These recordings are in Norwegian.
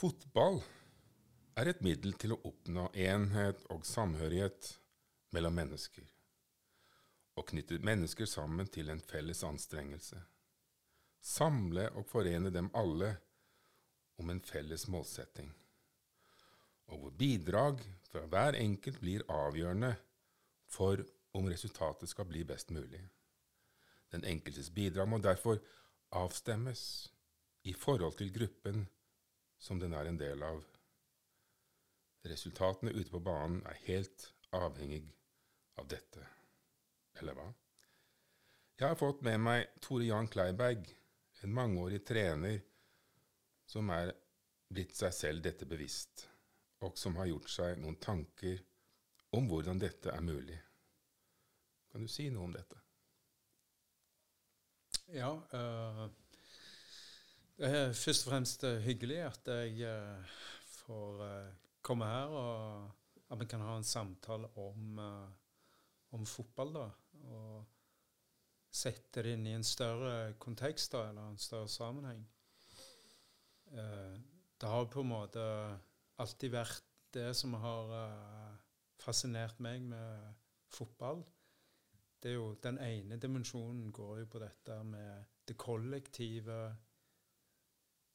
Fotball er et middel til å oppnå enhet og samhørighet mellom mennesker, og knytte mennesker sammen til en felles anstrengelse. Samle og forene dem alle om en felles målsetting, og hvor bidrag fra hver enkelt blir avgjørende for om resultatet skal bli best mulig. Den enkeltes bidrag må derfor avstemmes i forhold til gruppen som den er en del av. Resultatene ute på banen er helt avhengig av dette. Eller hva? Jeg har fått med meg Tore Jan Kleiberg, en mangeårig trener som er blitt seg selv dette bevisst, og som har gjort seg noen tanker om hvordan dette er mulig. Kan du si noe om dette? Ja. Uh, er først og fremst hyggelig at jeg uh, får uh, komme her, og at vi kan ha en samtale om, om fotball. da, og sette det inn i en større kontekst da, eller en større sammenheng. det har på en måte alltid vært det som har fascinert meg med fotball det er jo Den ene dimensjonen går jo på dette med det kollektive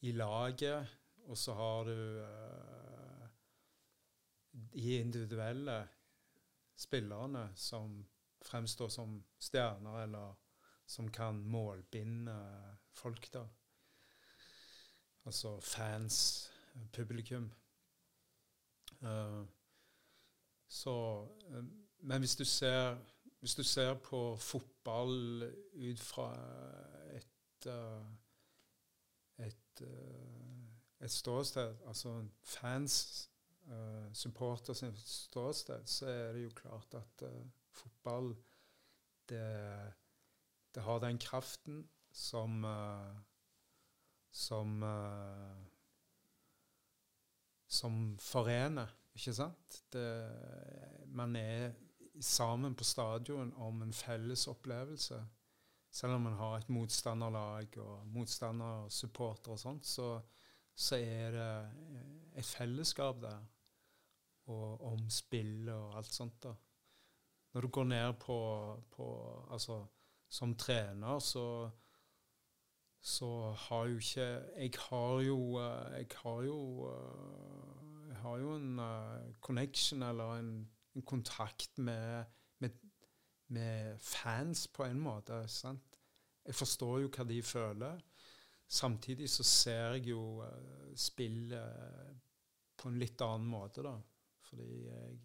i laget, og så har du uh, de individuelle spillerne som fremstår som stjerner, eller som kan målbinde folk, da. Altså fans, publikum. Uh, så uh, Men hvis du ser hvis du ser på fotball ut fra et, uh, et, uh, et ståsted, altså fans, uh, supporters ståsted, så er det jo klart at fotball det, det, har den kraften som som som forener, ikke sant? Det, man er sammen på stadion om en felles opplevelse. Selv om man har et motstanderlag og motstandersupporter og sånt, så, så, er det et fellesskap der. Og om spill og alt sånt. da. Når du går ned på, på Altså, som trener så så har jo ikke Jeg har jo Jeg har jo, jeg har jo en connection eller en en kontakt med, med, fans på en måte. Sant? Jeg forstår jo hva de føler. Samtidig så ser jeg jo uh, spillet på en litt annen måte, da. Fordi jeg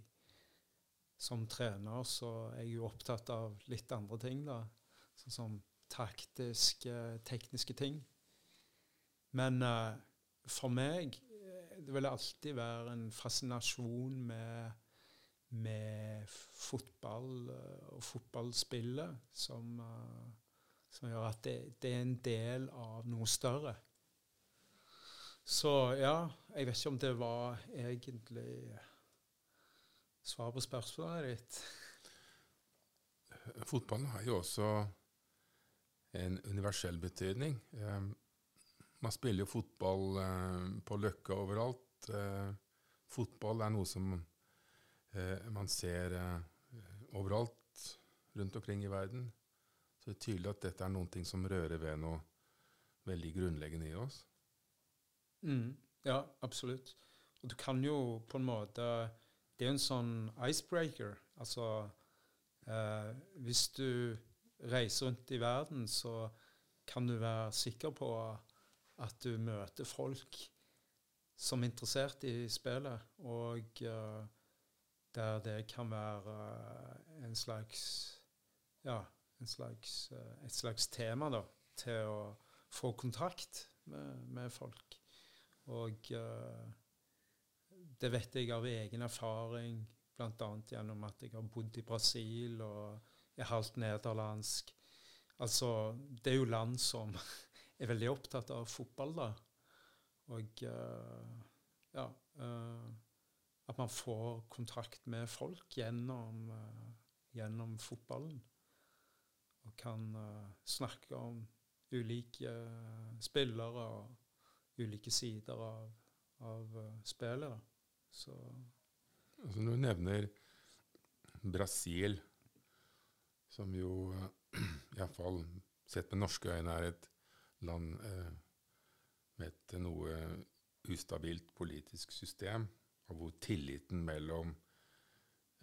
som trener så er jeg jo opptatt av litt andre ting, da. Sånn som taktiske, tekniske ting. Men uh, for meg eh, det vil alltid være en fascinasjon med med fotball eh, og fotballspillet som, eh, som gjør at det, det, er en del av noe større. Så ja, jeg vet ikke om det var egentlig svar på spørsmålet ditt. Fotballen har jo også en universell betydning. Eh, man spiller jo fotball på Løkka overalt. Fotball er noe som Eh, man ser eh, overalt rundt omkring i verden. Så det er tydelig at dette er noen ting som rører ved noe veldig grunnleggende i oss. Mm, ja, absolutt. Og du kan jo på en måte Det er en sånn icebreaker. Altså eh, Hvis du reiser rundt i verden, så kan du være sikker på at du møter folk som er interessert i spillet. Og eh, der det kan være eh, en slags ja, en slags, eh, et slags tema da, til å få kontakt med, med folk. Og uh, det vet jeg av egen erfaring, bl.a. gjennom at jeg har bodd i Brasil og er halvt nederlandsk. Altså, det er jo land som er veldig opptatt av fotball, da. Og ja at man får kontakt med folk gjennom, uh, gjennom fotballen. Og kan uh, snakke om ulike uh, spillere og ulike sider av, av spillet. Så altså Når du nevner Brasil, som jo iallfall sett med norske øyne er et land uh, med et noe ustabilt politisk system, og hvor tilliten mellom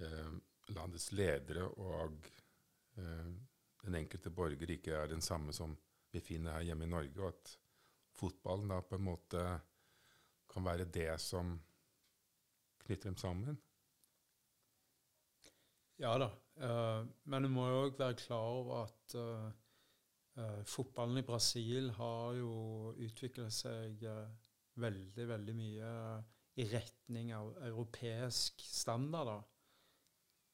eh, landets ledere og eh, den enkelte borger ikke er den samme som vi finner her hjemme i Norge, og at fotballen da på en måte kan være det som knytter dem sammen? Ja da, uh, men du må jo òg være klar over at uh, uh, fotballen i Brasil har jo utvikla seg veldig, veldig mye i retning av europeisk standard da.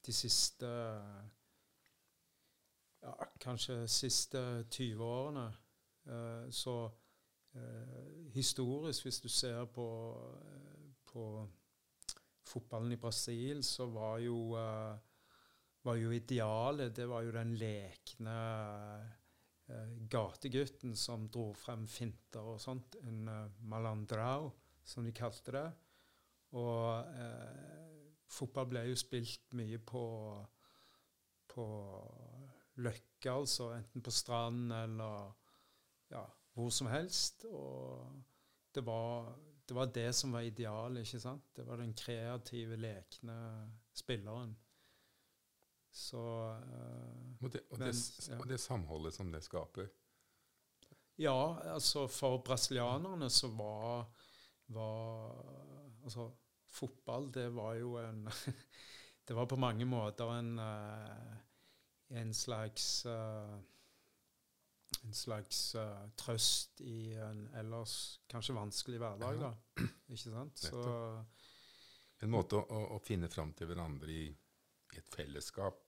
de siste ja, kanskje siste 20 årene. så historisk, hvis du ser på, på fotballen i Brasil, så var jo, var jo idealet Det var jo den lekne gategutten som dro frem finter og sånt. En malandrao, som de kalte det. Og fotball ble jo spilt mye på, på Løkka, altså. Enten på stranden eller ja, hvor som helst. Og det var det var det som var idealet. ikke sant? Det var den kreative, lekne spilleren. Så uh, og, det, og, men, det, ja. og, det, samholdet som det skaper? Ja, altså for brasilianerne så var, var Altså, fotball, det var jo en Det var på mange måter en, uh, en slags uh, en slags uh, trøst i en ellers kanskje vanskelig hverdag. da. Ikke sant? Så, en måte å, å finne fram til hverandre i, i, et fellesskap.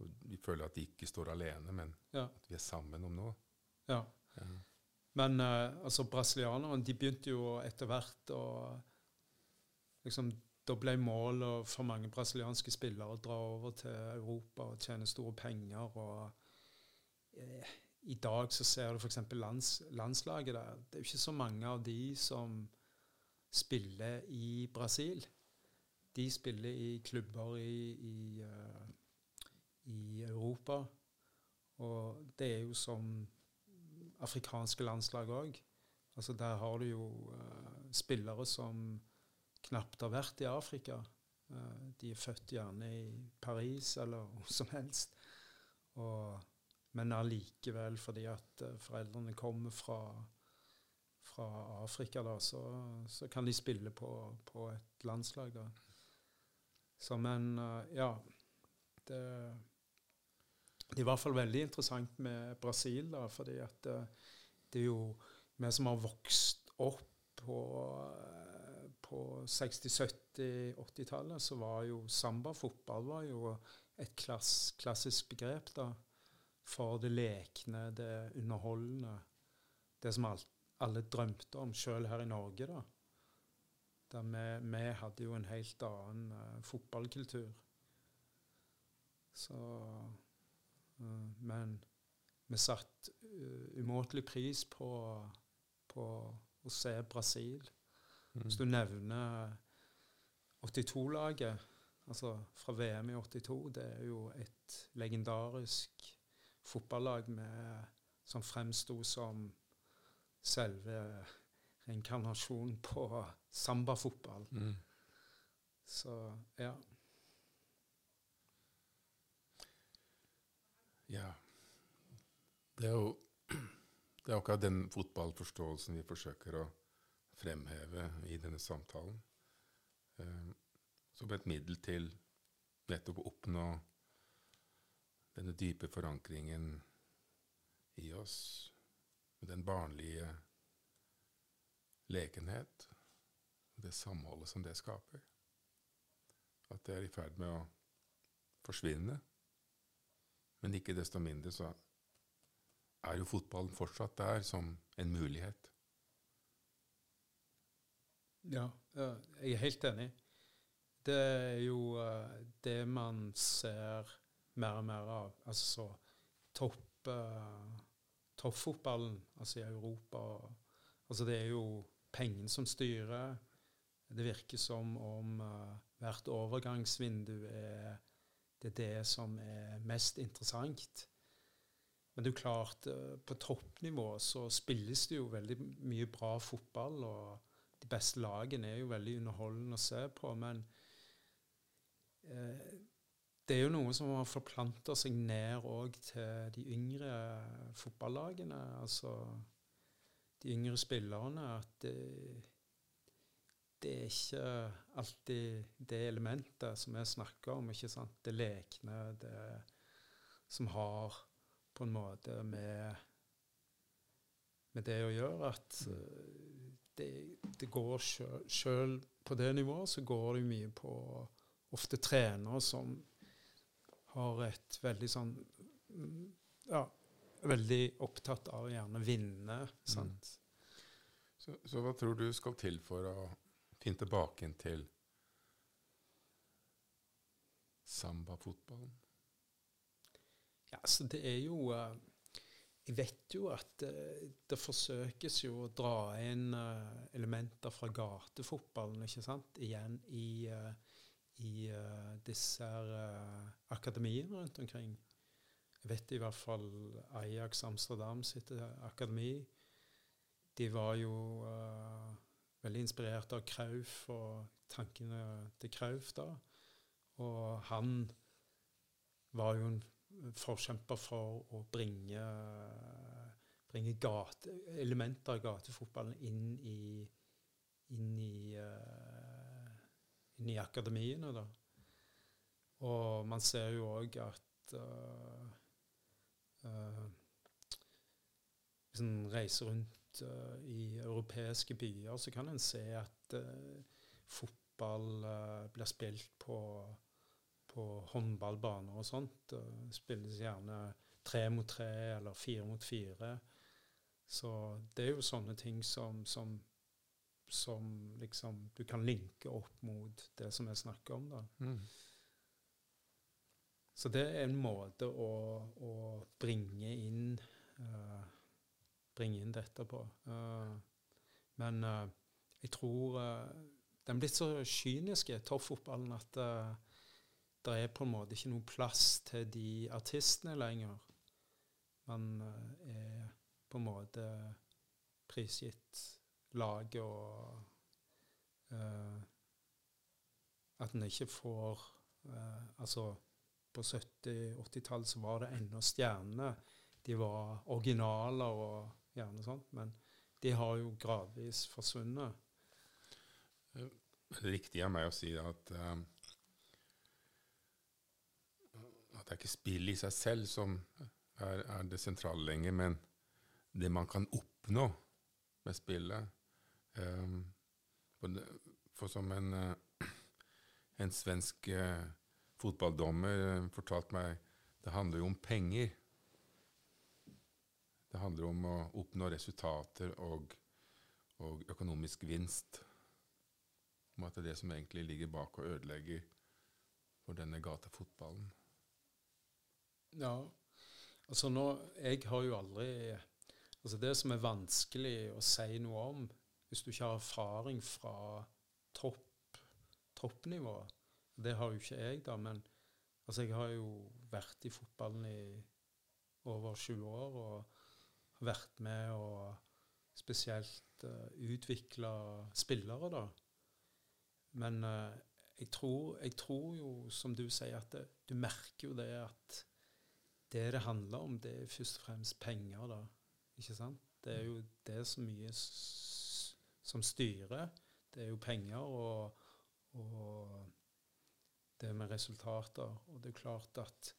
Vi føler at de ikke står alene, men ja. at vi er sammen om noe. Ja. ja. Men uh, altså, brasilianerne de begynte jo etter hvert å liksom, Da ble målet for mange brasilianske spillere å dra over til Europa og tjene store penger. og eh, i dag så ser du f.eks. Lands, landslaget der. Det er jo ikke så mange av de som spiller i Brasil. De spiller i klubber i, i, uh, i Europa. Og det er jo som afrikanske landslag òg. Altså der har du jo uh, spillere som knapt har vært i Afrika. Uh, de er født gjerne i Paris eller hvor som helst. Og men allikevel, fordi at uh, foreldrene kommer fra, fra Afrika, da, så, så, kan de spille på, på et landslag. da. Så men, uh, ja det, det, er i hvert fall veldig interessant med Brasil, da, fordi at det, det er jo vi som har vokst opp på, på 60-, 70-, 80-tallet, så var jo samba-fotball var jo et klass, klassisk begrep. da for det lekne, det underholdende. Det som alle drømte om, sjøl her i Norge. da. Der vi, vi hadde jo en helt annen uh, fotballkultur. Så uh, Men vi satte uh, umåtelig pris på, på, å se Brasil. Hvis du nevner 82-laget, altså fra VM i 82, det er jo et legendarisk fotballag med, som fremsto som selve reinkarnasjonen på sambafotball. Mm. Så ja. Ja. Det er jo det er akkurat den fotballforståelsen vi forsøker å fremheve i denne samtalen. Eh, som et middel til nettopp å oppnå denne dype forankringen i oss, med den barnlige lekenhet, og det samholdet som det skaper. At det er i ferd med å forsvinne. Men ikke desto mindre så er jo fotballen fortsatt der som en mulighet. Ja, jeg er helt enig. Det er jo uh, det man ser mer og mer av. Altså topp uh, toppfotballen altså i Europa Altså det er jo pengene som styrer. Det virker som om uh, hvert overgangsvindu er det, er det som er mest interessant. Men det er jo klart, på toppnivå så spilles det jo veldig mye bra fotball, og beste lagene er jo veldig underholdende å se på. Men eh, det er jo noe som har forplanta seg ned òg til de yngre fotballagene. Altså de yngre spillerne. At det, det er ikke alltid det elementet som vi snakker om. ikke sant? Det lekne, det som har på en måte med, med det å gjøre at uh, det, det, går sjøl på det nivået så går det mye på ofte trenere som har et veldig sånn Ja, veldig opptatt av å gjerne vinne. sant? Mm. Så, så, hva tror du skal til for å finne tilbake inn til sambafotballen? Ja, altså det er jo uh, Jeg vet jo at uh, det forsøkes jo å dra inn uh, elementer fra gatefotballen, ikke sant, igjen i i uh, disse akademiene rundt omkring. Jeg vet i hvert fall Ajax Amsterdam sitt eh, akademi. De var jo uh, veldig inspirert av Krauf og tankene til Krauf da. Og han var jo en forkjemper for å bringe, bringe gate, elementer av gatefotballen inn i, inn i uh, inn i akademiene. da. Og man ser jo òg at uh, uh, Hvis en reiser rundt i europeiske byer, så kan en se at fotball blir spilt på, på håndballbaner og sånt. Det spilles gjerne tre mot tre eller fire mot fire. Så det er jo sånne ting som, som som liksom du kan linke opp mot det som jeg snakker om. da. Mm. Så det er en måte å, å bringe inn uh, bringe inn dette på. Uh, men uh, jeg tror den er blitt så kynisk, toppfotballen, at det er på en måte ikke noe plass til de artistene lenger. Man er på en måte prisgitt laget og uh, At en ikke får uh, Altså, på 70-80-tallet så var det ennå stjerner. De var originaler og gjerne sånt, men de har jo gradvis forsvunnet. Riktig av meg å si at um, at det er ikke spill i seg selv som er, er det sentrale lenger, men det man kan oppnå med spillet. Um, for som en, uh, en svensk uh, fotballdommer uh, fortalte meg, det handler jo om penger. Det handler om å oppnå resultater og, og økonomisk vinst. Om at det er det som egentlig ligger bak og ødelegger for denne gatefotballen. Ja, altså nå Jeg har jo aldri Altså Det som er vanskelig å si noe om, hvis du ikke har erfaring fra topp, toppnivå Det har jo ikke jeg, da, men altså jeg har jo vært i fotballen i over 20 år og vært med og spesielt uh, eh, utvikla spillere, da. Men uh, jeg, tror, jeg, tror, jo, som du sier, at det, du merker jo det at det det handler om, det er først og fremst penger, da. Ikke sant? Det er jo det så mye som styrer. Det er jo penger og, og det med resultater. Og det er klart at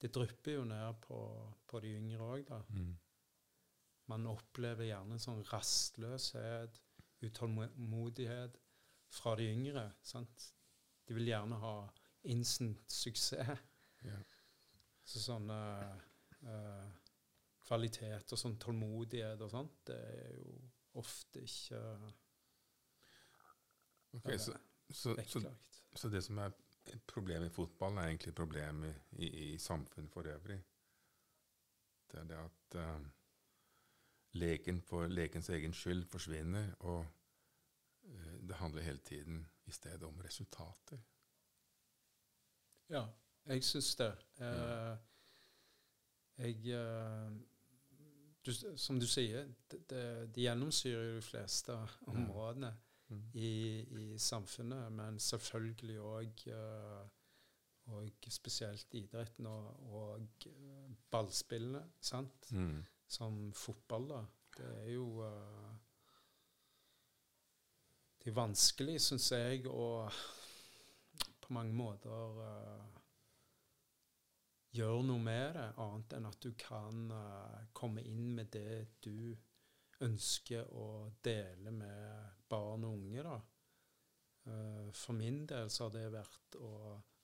det drypper jo ned på, på de yngre òg, da. Mm. Man opplever gjerne en sånn rastløshet, utålmodighet fra de yngre. sant? De vil gjerne ha instant suksess. Ja. Så sånne uh, kvalitet og sånn tålmodighet og sånt, det er jo ofte ikke okay, så, så, så, så, det som er et problem i fotball, er egentlig et problem i, i, i samfunnet for øvrig. Det er det at uh, leken for lekens egen skyld forsvinner, og eh, det handler hele tiden i stedet om resultater. Ja, jeg syns det. Eh, jeg eh, du, Som du sier, det, det, de gjennomsyrer de fleste områdene Mm. i, i samfunnet, men selvfølgelig òg og spesielt idretten og, og eh, ballspillene, sant? Mm. Som fotball, da. Det er jo uh, Det er vanskelig, syns jeg, å på mange måter eh, gjøre noe med det, annet enn at du kan uh, komme inn med det du ønsker å dele med barn og unge. da. Uh, for min del så har det vært å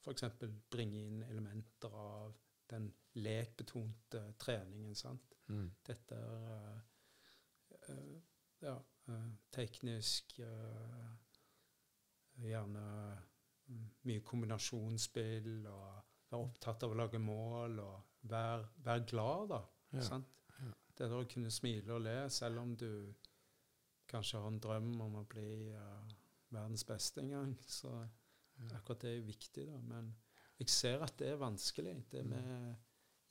f.eks. bringe inn elementer av den lekbetonte treningen. sant? Mm. Dette er uh, ja, teknisk Gjerne mm, mye kombinasjonsspill og være opptatt av å lage mål og være, være glad, da. Ja. Sant? Det der å kunne smile og le selv om du kanskje har en drøm om å bli uh, verdens beste en gang. Så akkurat det er viktig, da. Men jeg ser at det er vanskelig. Det Mm. med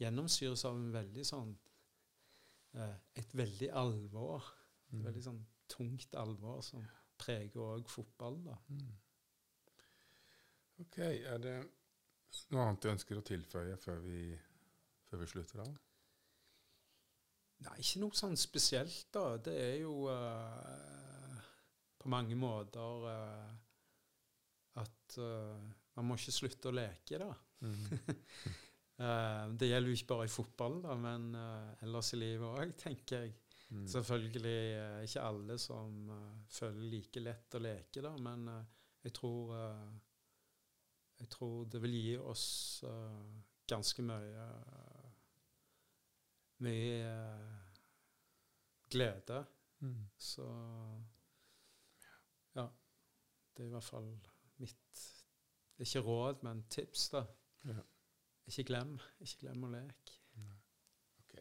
gjennomsyres av en veldig sånn uh, Et veldig alvor. Et Mm. veldig sånn tungt alvor som preger òg fotball, da. Mm. Ok, er det noe annet du ønsker å tilføye før vi, før vi slutter av? Nei, ikke noe sånn spesielt, da. Det er jo uh, på mange måter uh, at uh, man må ikke slutte å leke, da. Eh, det gjelder jo ikke bare i fotball, da, men ellers i livet òg, tenker jeg. Mm. Selvfølgelig ikke alle som føler like lett å leke, da, men jeg tror Jeg tror det vil gi oss uh, ganske mye uh, Mye uh, glede. Mm. Så ja. Det er i hvert fall mitt ikke råd, men tips, da. Ja. Ikke glem. Ikke glem å leke. Ok.